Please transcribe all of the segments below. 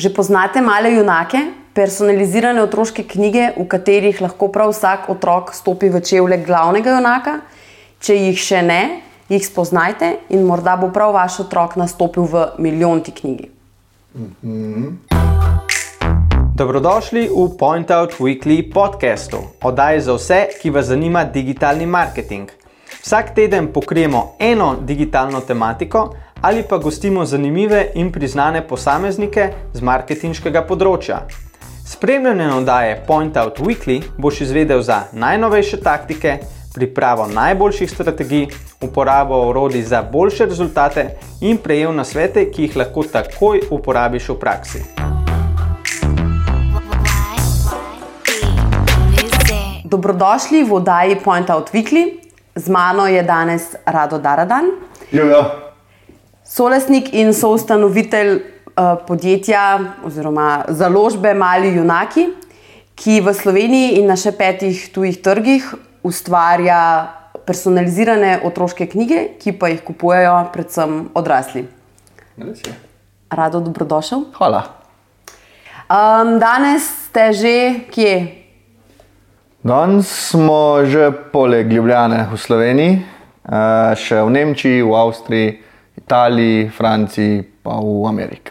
Že poznate male junake, personalizirane otroške knjige, v katerih lahko prav vsak otrok stopi v čevlje glavnega junaka? Če jih še ne, jih spoznajte in morda bo prav vaš otrok nastopil v milijonti knjigi. Dobrodošli v Point Out Weekly podkastu, oddaji za vse, ki vas zanima digitalni marketing. Vsak teden pokrijemo eno digitalno tematiko ali pa gostimo zanimive in priznane posameznike z marketinškega področja. Spremljanje oddaje Point Out Weekly boš izvedel za najnovejše taktike, pripravo najboljših strategij, uporabo orodij za boljše rezultate in prejel nasvete, ki jih lahko takoj uporabiš v praksi. Dobrodošli v oddaji Point Out Weekly. Z mano je danes Rado Daradan, Živijo. Solastnik in soustanovitelj uh, podjetja oziroma založbe Mali Junaki, ki v Sloveniji in na še petih tujih trgih ustvarja personalizirane otroške knjige, ki pa jih kupujejo predvsem odrasli. Rado, dobrodošel. Hvala. Um, danes ste že kje? Danes smo že poleg Ljubljane v Sloveniji, eh, še v Nemčiji, v Avstriji, Italiji, Franciji, pa v Ameriki.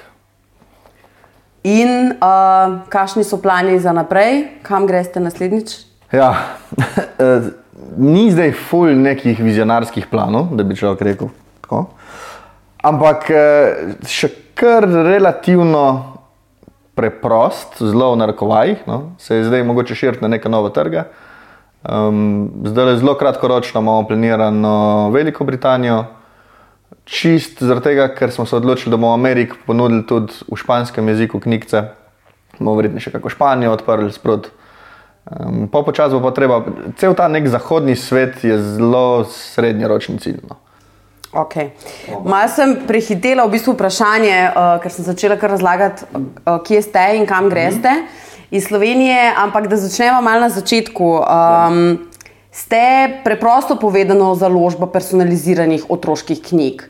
In uh, kakšni so plani za naprej, kam greste naslednjič? Ja, eh, ni zdaj ful nekih vizionarskih planov, da bi človek rekel tako. Ampak eh, še kar relativno preprost, zelo v narekovajih, no, se je zdaj mogoče širiti na neke nove trge. Um, zdaj zelo kratkoročno imamo planirano Veliko Britanijo, čist zaradi tega, ker smo se odločili, da bomo v Ameriki ponudili tudi v španskem jeziku knjigce, bomo verjetno še kako Španijo odprli sprot. Um, po počasi bo pa treba, cel ta nek zahodni svet je zelo srednjeročni cilj. No. Okay. Malo sem prehitela v bistvu vprašanje, uh, ker sem začela kar razlagati, uh, kje ste in kam greste mm -hmm. iz Slovenije. Ampak da začnemo malo na začetku. Um, ste preprosto povedano založba personaliziranih otroških knjig.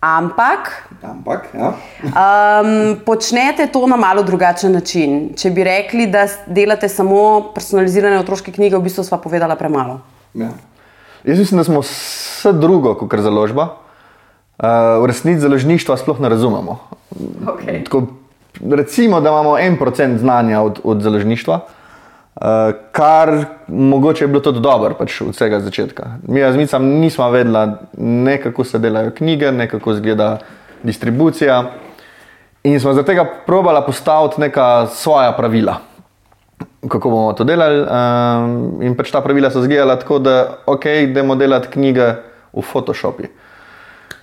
Ampak Ampak, ja. um, počnete to na malo drugačen način. Če bi rekli, da delate samo personalizirane otroške knjige, v bistvu sva povedala premalo. Ja. Jaz mislim, da smo vse drugo kot založba. Uh, v resnici založništva sploh ne razumemo. Okay. Tako, recimo, da imamo en procent znanja od, od založništva, kar mogoče je bilo tudi dobro pač od vsega začetka. Mi, jaz mislim, nismo vedeli, ne kako se delajo knjige, ne kako izgleda distribucija. In smo zaradi tega probali postaviti neka svoja pravila kako bomo to delali. Um, in pač ta pravila so zgledala tako, da ok, idemo delati knjige v Photoshopu.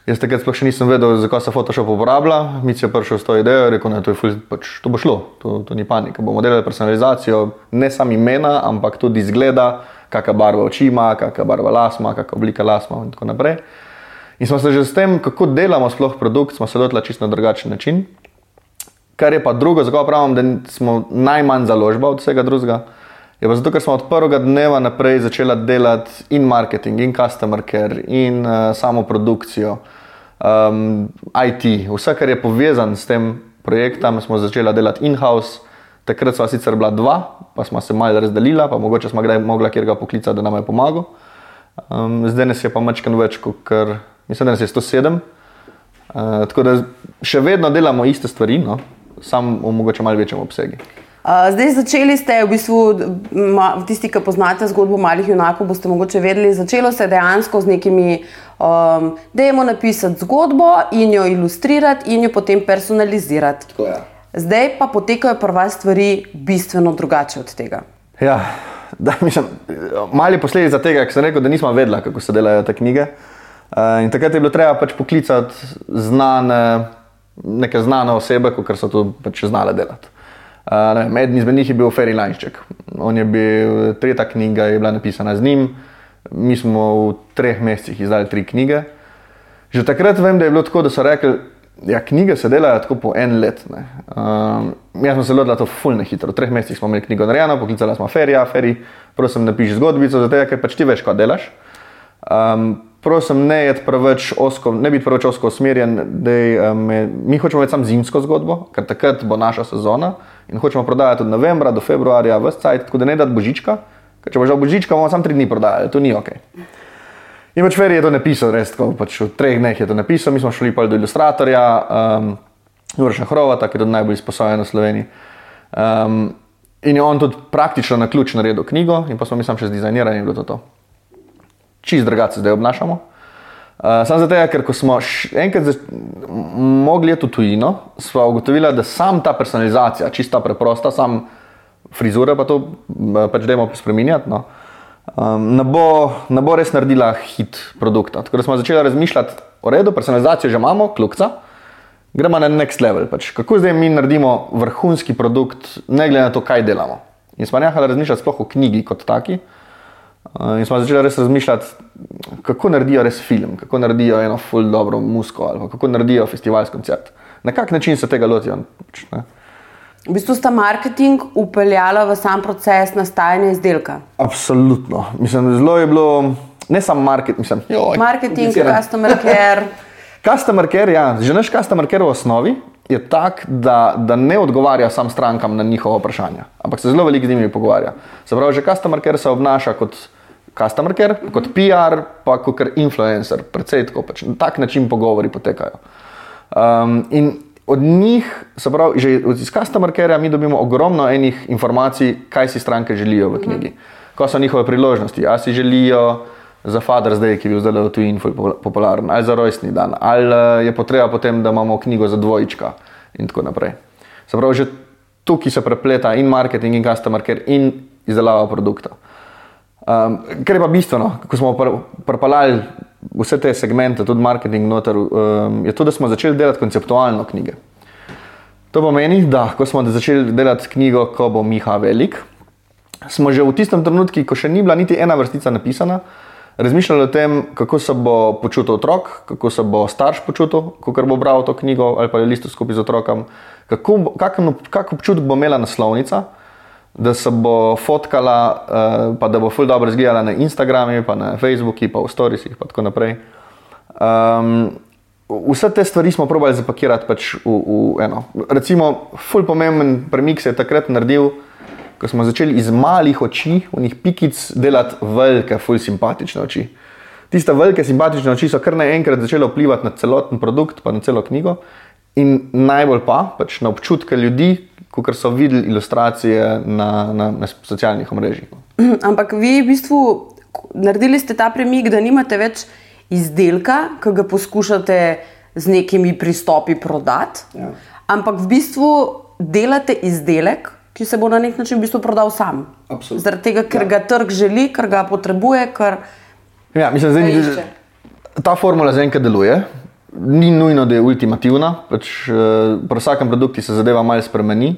Jaz takrat sploh še nisem vedel, zakaj se Photoshop uporablja. Mi je prišel s to idejo in rekel, da to, pač, to bo šlo, to, to ni panika. Bomo delali personalizacijo ne samo imena, ampak tudi izgleda, kakšna barva oči ima, kakšna barva las ima, kakšna oblika las ima in tako naprej. In smo se že s tem, kako delamo sploh produkt, smo se lotili čisto na drugačen način. Kar je pa drugo, zakaj pravim, da smo najmanj založba od vsega drugega, je pa zato, ker smo od prvega dneva naprej začeli delati in marketing, in customer care, in uh, samo produkcijo, um, IT, vse, kar je povezano s tem projektom, smo začeli delati in-house. Takrat smo sicer bila dva, pa smo se malo razdelila, pa mogoče smo kdaj mogla kjer ga poklicati, da nam je pomagal. Um, zdaj nas je pa mačkan več, kot kar, mislim, da nas je 107. Uh, tako da še vedno delamo iste stvari, no? samo v mogoče malo večjem obsegu. Zdaj začeli ste, v bistvu, tisti, ki poznate zgodbo malih junakov, boste mogoče vedeli, začelo se dejansko z nekimi, um, dajmo napisati zgodbo in jo ilustrirati in jo potem personalizirati. Tako je. Zdaj pa potekajo pri vas stvari bistveno drugače od tega. Ja, da, mislim, mali posledica tega, ker sem rekel, da nismo vedela, kako se delajo te knjige. Uh, in takrat je bilo treba pač poklicati znane, neke znane osebe, kot so to pač znale delati. Vem, eden izmed njih je bil Ferry Lanšček. On je bil, tretja knjiga je bila napisana z njim, mi smo v treh mesecih izdali tri knjige. Že takrat vem, da je bilo tako, da so rekli, ja, knjige se delajo tako po en let. ne. Um, jaz sem se lotila to fulne hitro. V treh mesecih smo imeli knjigo narejeno, poklicala smo Ferija, Feri, prosim, napiši zgodbico, zato ker pač ti veš, kaj delaš. Um, prosim, ne, osko, ne biti preveč osko usmerjen. Dej, um, mi hočemo imeti samo zimsko zgodbo, ker takrat bo naša sezona in hočemo prodajati od novembra do februarja, vse cajt, tako da ne dati božička. Ker če bo že božička, bomo samo tri dni prodajali, to ni ok. In pač Ferry je to napisal, res tako, pač v treh dneh je to napisal, mi smo šli pa do ilustratorja, um, Jurša Hrovata, ki je tudi najbolj izposojen v Sloveniji. Um, in je on tudi praktično na ključ naredil knjigo, in pa smo mi sam še zdizajnirali in bilo to. to. Čist drugače zdaj obnašamo. Uh, Sam zato, ker ko smo enkrat mogli iti v tujino, smo ugotovili, da sam ta personalizacija, čista preprosta, sam frizure pa to m, pač dajmo spremenjati. No. Um, ne, bo, ne bo res naredila hit produkta. Tako da smo začeli razmišljati, v redu, personalizacijo že imamo, kljukca, gremo na next level. Pač, kako zdaj mi naredimo vrhunski produkt, ne glede na to, kaj delamo. In smo nehali razmišljati sploh o knjigi kot taki. Uh, In smo začeli res razmišljati, kako naredijo res film, kako naredijo eno full dobro musko ali kako naredijo festivalski koncert. Na kak način se tega lotijo? Pač, ne. V bistvu sta marketing upeljala v sam proces nastajanja izdelka. Absolutno. Mislim, zelo je bilo, ne samo marketing, mislim, joj, Marketing, komplicirano. customer care. Customer care, ja, že naš customer care v osnovi je tak, da, da ne odgovarja sam strankam na njihova vprašanja, ampak se zelo veliko z njimi pogovarja. Se pravi, že customer care se obnaša kot customer care, kot PR, pa kot influencer, predvsej tako, pač, na tak način pogovori potekajo. Um, in od njih, se pravi, že iz customer care mi dobimo ogromno enih informacij, kaj si stranke želijo v knjigi, ko so njihove priložnosti, a si želijo za Father's Day, ki je bil zdaj v tujini ful po- popularen, ali za rojstni dan, ali eh, je potreba potem, da imamo knjigo za dvojčka in tako naprej. Se pravi, že tukaj se prepleta in marketing, in customer care, in izdelava produkta. Um, kar je pa bistveno, ko smo pr pripeljali vse te segmente, tudi marketing, noter, um, je to, da smo začeli delati konceptualno knjige. To pomeni, da ko smo začeli delati knjigo, ko bo Miha velik, smo že v tistem trenutku, ko še ni bila niti ena vrstica napisana, razmišljali o tem, kako se bo počutil otrok, kako se bo starš počutil, ko bo bral to knjigo ali pa je listo skupaj z otrokom, kako, ob- kak občutek bo imela naslovnica, da se bo fotkala, uh, pa da bo ful dobro izgledala na Instagramu, pa na Facebooku, pa v storiesih in tako naprej. Um, vse te stvari smo probali zapakirati pač v, v eno. Recimo, ful pomemben premik se je takrat naredil, ko smo začeli iz malih oči, v njih pikic, delati velike, ful simpatične oči. Tiste velike simpatične oči so kar naenkrat začele vplivati na celoten produkt, pa na celo knjigo. In najbolj pa pač na občutke ljudi, kot so videli ilustracije na, na, na socialnih omrežjih. Ampak vi v bistvu naredili ste ta premik, da nimate več izdelka, ki ga poskušate z nekimi pristopi prodati, Ja. ampak v bistvu delate izdelek, ki se bo na nek način v bistvu prodal sam. Absolutno. Zaradi tega, ker ja. ga trg želi, ker ga potrebuje. Ker... Ja, mislim, zdaj, išče. ta formula zaenkrat deluje. Ni nujno, da je ultimativna, pač, eh, pri vsakem produktu se zadeva malo spremeni,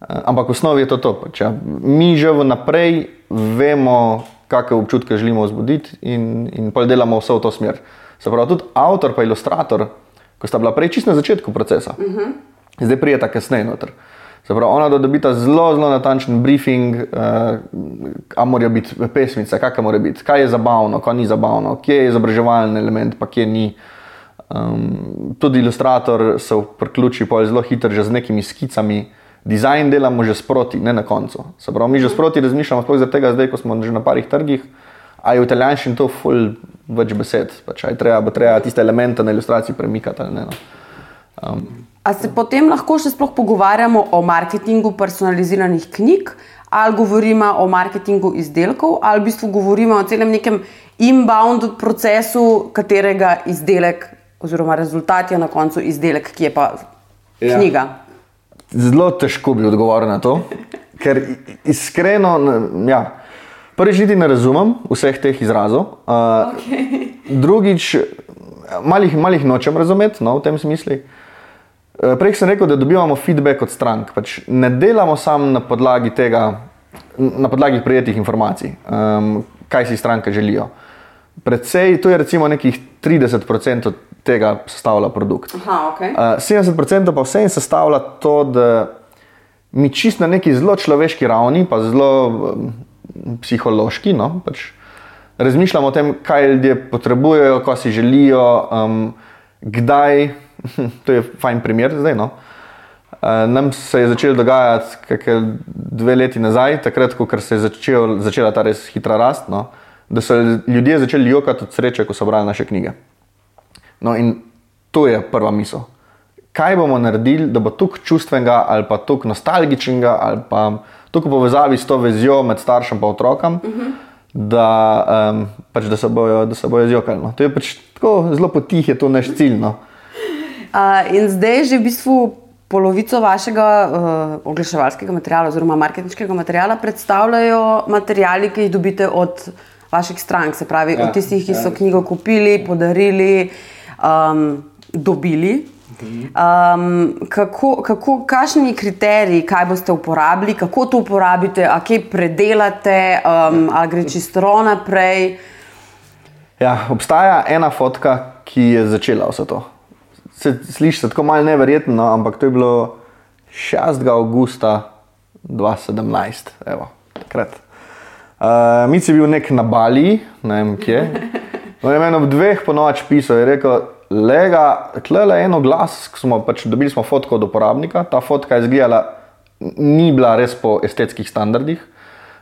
eh, ampak v osnovi je to to. Pač, ja. Mi že vnaprej vemo, kakšne občutke želimo vzbuditi, in, in pol delamo vse v to smer. Se pravi, tudi avtor in ilustrator, ko sta bila prej čisto na začetku procesa, uh -huh. zdaj prijeta kasneje noter. Se pravi, ona dobita zelo, zelo natančen briefing, uh, a morajo biti pesmice, kakšne mora biti, kaj je zabavno, kaj ni zabavno, kje je izobraževalni element, pa kje ni. Um, tudi ilustrator se priključi pol zelo hitro že z nekimi skicami. Dizajn delamo že sproti, ne na koncu. Pravi, mi že sproti razmišljamo, sploh zaradi tega, zdaj, ko smo že na parih trgih, a je v italijanščini to ful več besed, pač, a je treba, bo treba tiste elemente na ilustraciji premikati ali ne. No. Um, A se potem lahko še sploh pogovarjamo o marketingu personaliziranih knjig, ali govorimo o marketingu izdelkov, ali v bistvu govorimo o celem nekem inbound procesu, katerega izdelek oziroma rezultat je na koncu izdelek, ki je pa Ja. knjiga. Zelo težko bi odgovoril na to, ker iskreno, ja, prvič niti ne razumem vseh teh izrazov. Uh, okay. Drugič, malih, malih nočem razumeti no, v tem smislu. Eh, Prej sem rekel, da dobivamo feedback od strank. Pač ne delamo samo na podlagi tega, na podlagi prijetih informacij, um, kaj si stranke želijo. Predvsej, to je recimo nekih 30% tega sestavlja produkt. Aha, okay. Uh, 70% pa vseeno sestavlja to, da mi čist na neki zelo človeški ravni, pa zelo um, psihološki, no, pač, razmišljam o tem, kaj ljudje potrebujejo, ko si želijo, um, kdaj. To je fajn primer zdaj. No? Uh, nam se je začelo dogajati kakšne dve leti nazaj, takrat, ko se je začel, začela ta res hitra rast, no? da so ljudje začeli jokati od sreče, ko so brali naše knjige. No, in to je prva misel. Kaj bomo naredili, da bo tukaj čustvenega ali pa tukaj nostalgičnega ali pa tukaj povezavi s to vezijo med staršem in otrokom, uh -huh. da, um, pač, da se bojo, bojo zjokali. No. To je pač tako zelo potih, je to naš cilj. No. Uh, in zdaj že v bistvu polovico vašega uh, oglaševalskega materiala oziroma marketinškega materiala predstavljajo materijali, ki jih dobite od vaših strank, se pravi ja, od tistih, ki ja. so knjigo kupili, podarili, um, dobili. Um, kako, kako, kakšni kriteriji, kaj boste uporabili, kako to uporabite, a kaj predelate, um, ali gre čisto naprej? Ja, obstaja ena fotka, ki je začela vse to. Se, sliši se tako malo neverjetno, no, ampak to je bilo 6. augusta 2017, evo, takrat. Uh, Mi si bil nek na Bali, ne vem kje. No, je meni ob dveh po noč pisal in rekel, lega, tle je eno glas, smo pač dobili smo fotko od uporabnika, ta fotka je izgledala, ni bila res po estetskih standardih.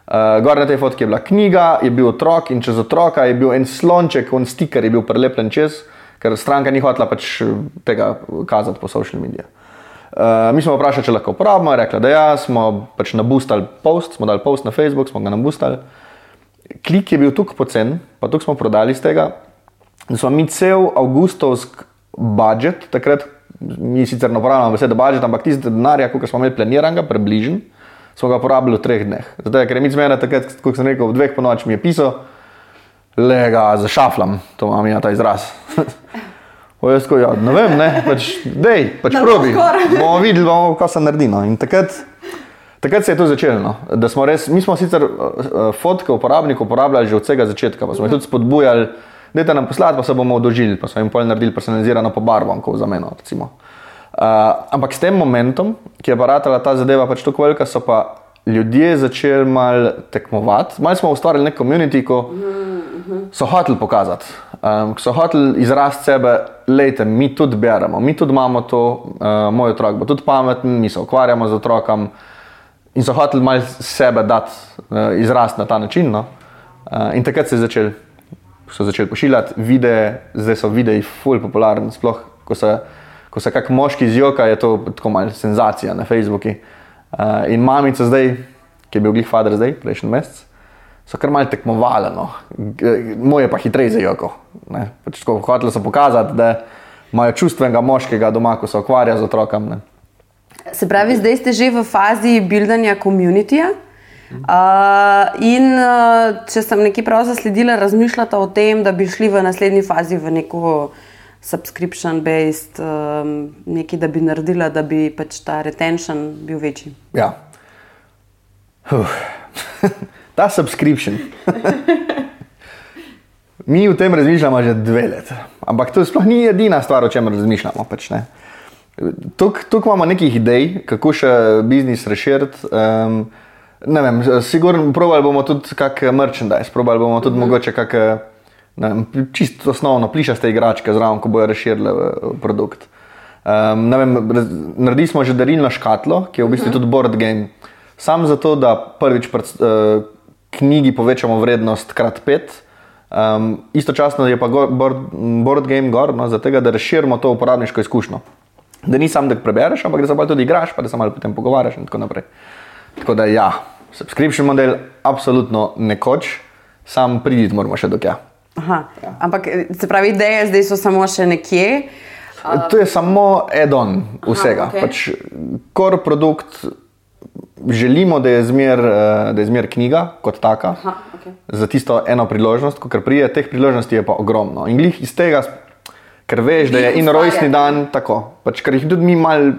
Uh, gor na tej fotki je bila knjiga, je bil otrok in čez otroka je bil en slonček, en stiker je bil prelepljen čez, ker stranka ni hotela pač tega kazati po social medijih. Uh, mi smo vprašali, če lahko uporabimo, rekli, da ja, smo pač nabustali post, smo dali post na Facebook, smo ga nabustali. Klik je bil tukaj pocen, pa tukaj smo prodali iz tega. Da smo mi cel avgustovski budžet, takrat mi sicer ne uporabljamo besede budžet, ampak tiste denarja, ki smo imeli planiranega, približen, smo ga porabili v treh dneh. Zato je, mi zmeraj takrat, kot sem rekel, v dveh po noči mi je pisal, le ga zašaflam, to imam ja ta izraz. Ko, ja, ne vem, ne, pač, dej, pač probi. Bomo videli, bomo, kaj se naredi. No. Takrat, takrat se je to začelo. No. Mi smo sicer uh, fotke uporabnikov uporabljali že od vsega začetka, pa smo jih tudi spodbujali da nam poslati, pa se bomo odožili, pa smo jim pol naredili personalizirano pobarvanko za meno. Uh, ampak s tem momentom, ki je aparatala ta zadeva pač tako velika, so pa ljudje začeli mal tekmovati. Mal smo ustvarili nek komunity, ko so hoteli pokazati, um, so hoteli izraziti sebe, lejte, mi tudi beremo, mi tudi imamo to, uh, moj otrok bo tudi pameten, mi se ukvarjamo z otrokom. In so hoteli malo sebe dati, uh, izrasti na ta način. No? Uh, in takrat se je začel so začeli pošiljati videe, zdaj so videi fully popularni. Sploh, ko se, ko se kak moški zjoka, je to tako malce senzacija na Facebooku. Uh, in mamica zdaj, ki je bil glih fader zdaj, prejšnji mesec, so kar malce tekmovali, no. moje pa hitreje zjoko. Pač Hoteli so pokazati, da imajo čustvenega moškega doma, ko se ukvarja z otrokom. Ne. Se pravi, zdaj ste že v fazi buildanja komunitija. Uh, in uh, če sem nekaj prav zasledila, razmišljate o tem, da bi šli v naslednji fazi v neko subscription-based, um, nekaj, da bi naredila, da bi pač ta retention bil večji. Ja. Uf. ta subscription. Mi v tem razmišljamo že dve leti. Ampak to sploh ni edina stvar, o čemer razmišljamo. Pač, Tukaj imamo nekaj idej, kako še biznis reširiti. Um, Ne vem, sigurno probali bomo tudi kakšne merchandise, probali bomo tudi mm -hmm. mogoče kakšne čisto osnovno plišaste igračke zraven, ko bojo razširili eh, produkt. Um, vem, naredili smo že darilno škatlo, ki je v bistvu mm -hmm. tudi board game. Sam zato, da prvič pred uh, knjigi povečamo vrednost krat pet. Um, istočasno je pa go, board, board game gor, no, zato da razširimo to uporabniško izkušnjo. Da ni samo, da prebereš, ampak da se pa tudi igraš, pa da se malo potem pogovarjaš in tako naprej. Tako da ja, subscription model, absolutno nekoč, sam priditi moramo še do tja. Ja. Ampak se pravi, ideje zdaj so samo še nekje. Uh, to je samo add-on vsega. Okay. Pač, kor produkt želimo, da je zmer, eh, da je zmer knjiga kot taka. Aha, okay. Za tisto eno priložnost, ker prije teh priložnosti je pa ogromno. In glih iz tega, ker veš, da je in rojstni dan tako. Pač, ker jih tudi mi malo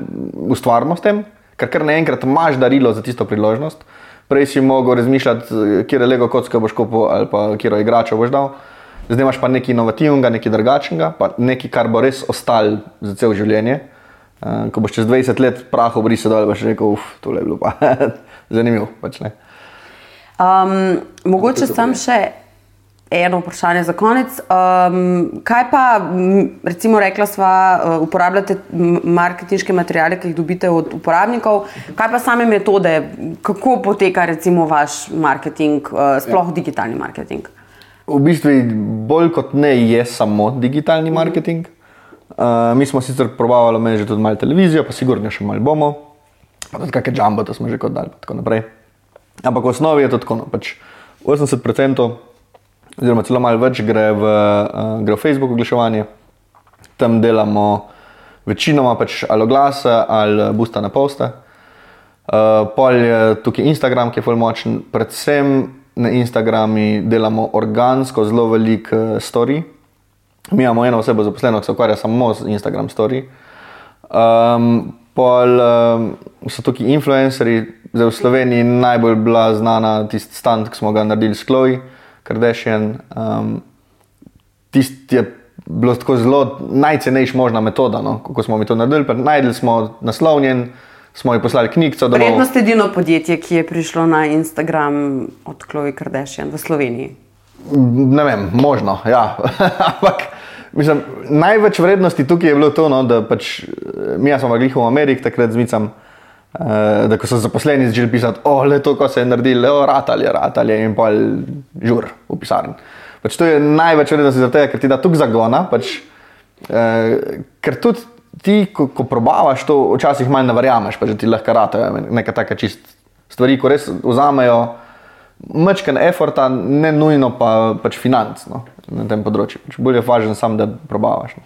ustvarjamo s tem, ker kar naenkrat imaš darilo za tisto priložnost. Prej si mogel razmišljati, kje je lego kocka boš kupil ali pa kje je igrača boš dal. Zdaj imaš pa nekaj inovativnega, nekaj drugačnega, pa nekaj, kar bo res ostalo za cel življenje. Uh, ko boš čez 20 let prahu brisal dol, boš rekel, uf, to je bilo pa zanimivo. Pač um, mogoče sam še eno vprašanje za konec. Um, kaj pa, recimo, rekla sva, uh, uporabljate marketinške materijale, ki jih dobite od uporabnikov. Kaj pa same metode, kako poteka recimo vaš marketing, uh, sploh ja. digitalni marketing? V bistvu bolj kot ne je samo digitalni marketing. Uh, mi smo sicer probavali meni že tudi malo televizijo, pa sigurno še malo bomo, pa tudi kakšne jumbo, to smo že kot dali, pa tako naprej. Ampak v osnovi je to tako, no, pač 80%, oziroma celo malo več gre v, uh, gre v Facebook oglaševanje, tam delamo večinoma pač ali oglase ali busta na poste. Uh, pol je tukaj Instagram, ki je zelo močen, predvsem na Instagramu delamo organsko zelo veliko uh, story. Mi imamo eno osebo zaposleno, ki se ukvarja samo z Instagram story. Um, pol um, so tukaj influencerji, zdaj v Sloveniji najbolj bila znana tisti stand, ki smo ga naredili s Chloe Kardashian. Um, tisti je bilo tako zelo najcenejša možna metoda, no, kako smo mi to naredili. Pa Najdli smo naslovljen, smo ji poslali bo- Verjetno ste edino podjetje, ki je prišlo na Instagram od Chloe Kardashian v Sloveniji. Ne vem, možno, ja. Ampak mislim, največ vrednosti tukaj je bilo to, no, da pač eh, mi smo bili v Ameriki takrat z Micam. Uh, da so zaposleni začeli pisati, o, le to, ko se je naredilo, o, ratalje, ratalje in pol žur v pisarni. Pač to je največ vrednosti za tega, ker ti da tukaj zagona. Pač, uh, ker tudi ti, ko, ko probavaš to, včasih manj ne verjameš, pač, ti lahko ratajo neka taka čist stvari, ko res vzamejo Mečken eforta, ne nujno pa pač financ no, na tem področju. Pač bolje je važno sam, da probavaš. No.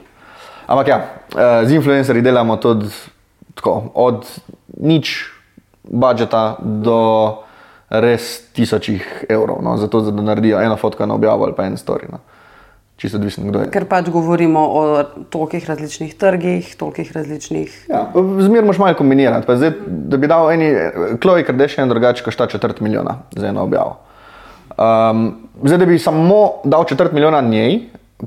Ampak ja, eh, z influencerji delamo tudi tako, od nič budžeta do res tisočih evrov, no, zato da naredijo eno fotko na objavo ali pa en story. No. Čisto odvisno, kdo je. Ker pač govorimo o tolikih različnih trgih, tolikih različnih. Ja, Zmer moš malo kombinirati. Pa Zdaj, da bi dal eni, Chloe Kardashian drugače košta četrt milijona za eno objavo. Um, zdaj, da bi samo dal četrt milijona njej,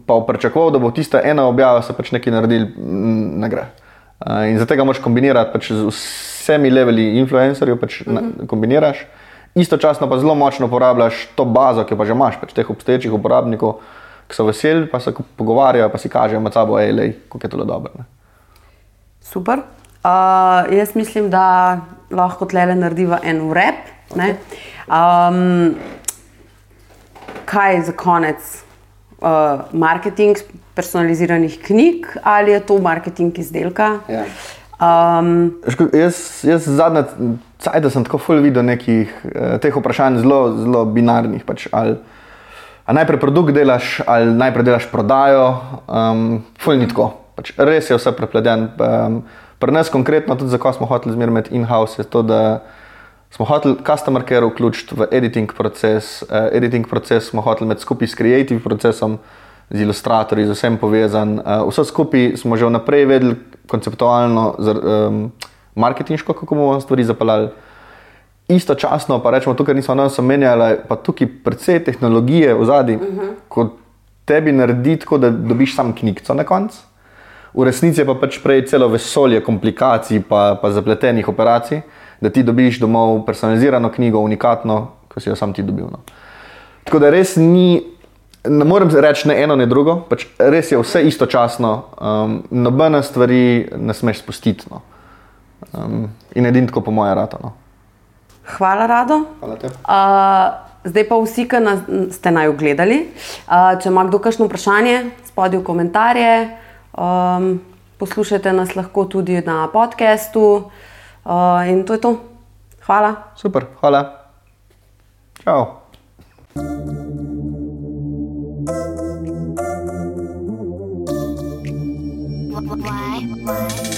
pa pričakoval, da bo tista ena objava se pač nekaj naredil, mm, ne gre. Uh, in zato ga moš kombinirati pač z vsemi leveli influencerjev, pač uh -huh. kombiniraš. Istočasno pa zelo močno uporabljaš to bazo, ki pa že imaš, pač teh obstoječih uporabnikov, ki so veseli, pa se pogovarjajo, pa si kažejo med sabo, ej, kako je to dobro. Ne. Super. Uh, jaz mislim, da lahko tle narediva en rep. Okay. Um, kaj za konec? Uh, marketing personaliziranih knjig ali je to marketing izdelka? Ja. Um, Ško, jaz, jaz zadnje cajt sem tako ful videl nekih eh, teh vprašanj zelo, zelo binarnih. Pač, ali, ali najprej produkt delaš, ali najprej delaš prodajo, um, ful ni tako. Pač, res je vse prepleten. Um, Pri nas konkretno, tudi zakaj smo hoteli zmeraj imeti in-house, je to, da smo hoteli customer care vključiti v editing proces. Uh, editing proces smo hoteli imeti skupaj s creative procesom, z ilustratorji, z vsem povezan. Uh, vse skupaj smo že vnaprej vedeli, konceptualno, um, marketinško, kako bomo stvari zapeljali. Istočasno pa rečemo, tukaj nismo danes omenjali, pa tukaj precej tehnologije v zadnji, uh -huh. ko tebi naredi tako, da dobiš sam knjigico na koncu. V resnici je pa pač prej celo vesolje komplikacij, pa, pa zapletenih operacij, da ti dobiš domov personalizirano knjigo, unikatno, ko si jo sam ti dobil. No. Tako da res ni, ne morem reči ne eno, ne drugo, pač res je vse istočasno, um, nobene stvari ne smeš spustiti. No. Um, in edin tako po moje rata. No. hvala, Rado. Hvala. Uh, zdaj pa vsi, ki nas, ste naj ogledali. Uh, če ima kdo kakšno vprašanje, spodaj v komentarje. Um, poslušajte nas lahko tudi na podkastu. Uh, in to je to. Hvala. Super, hvala. Čau. 喂喂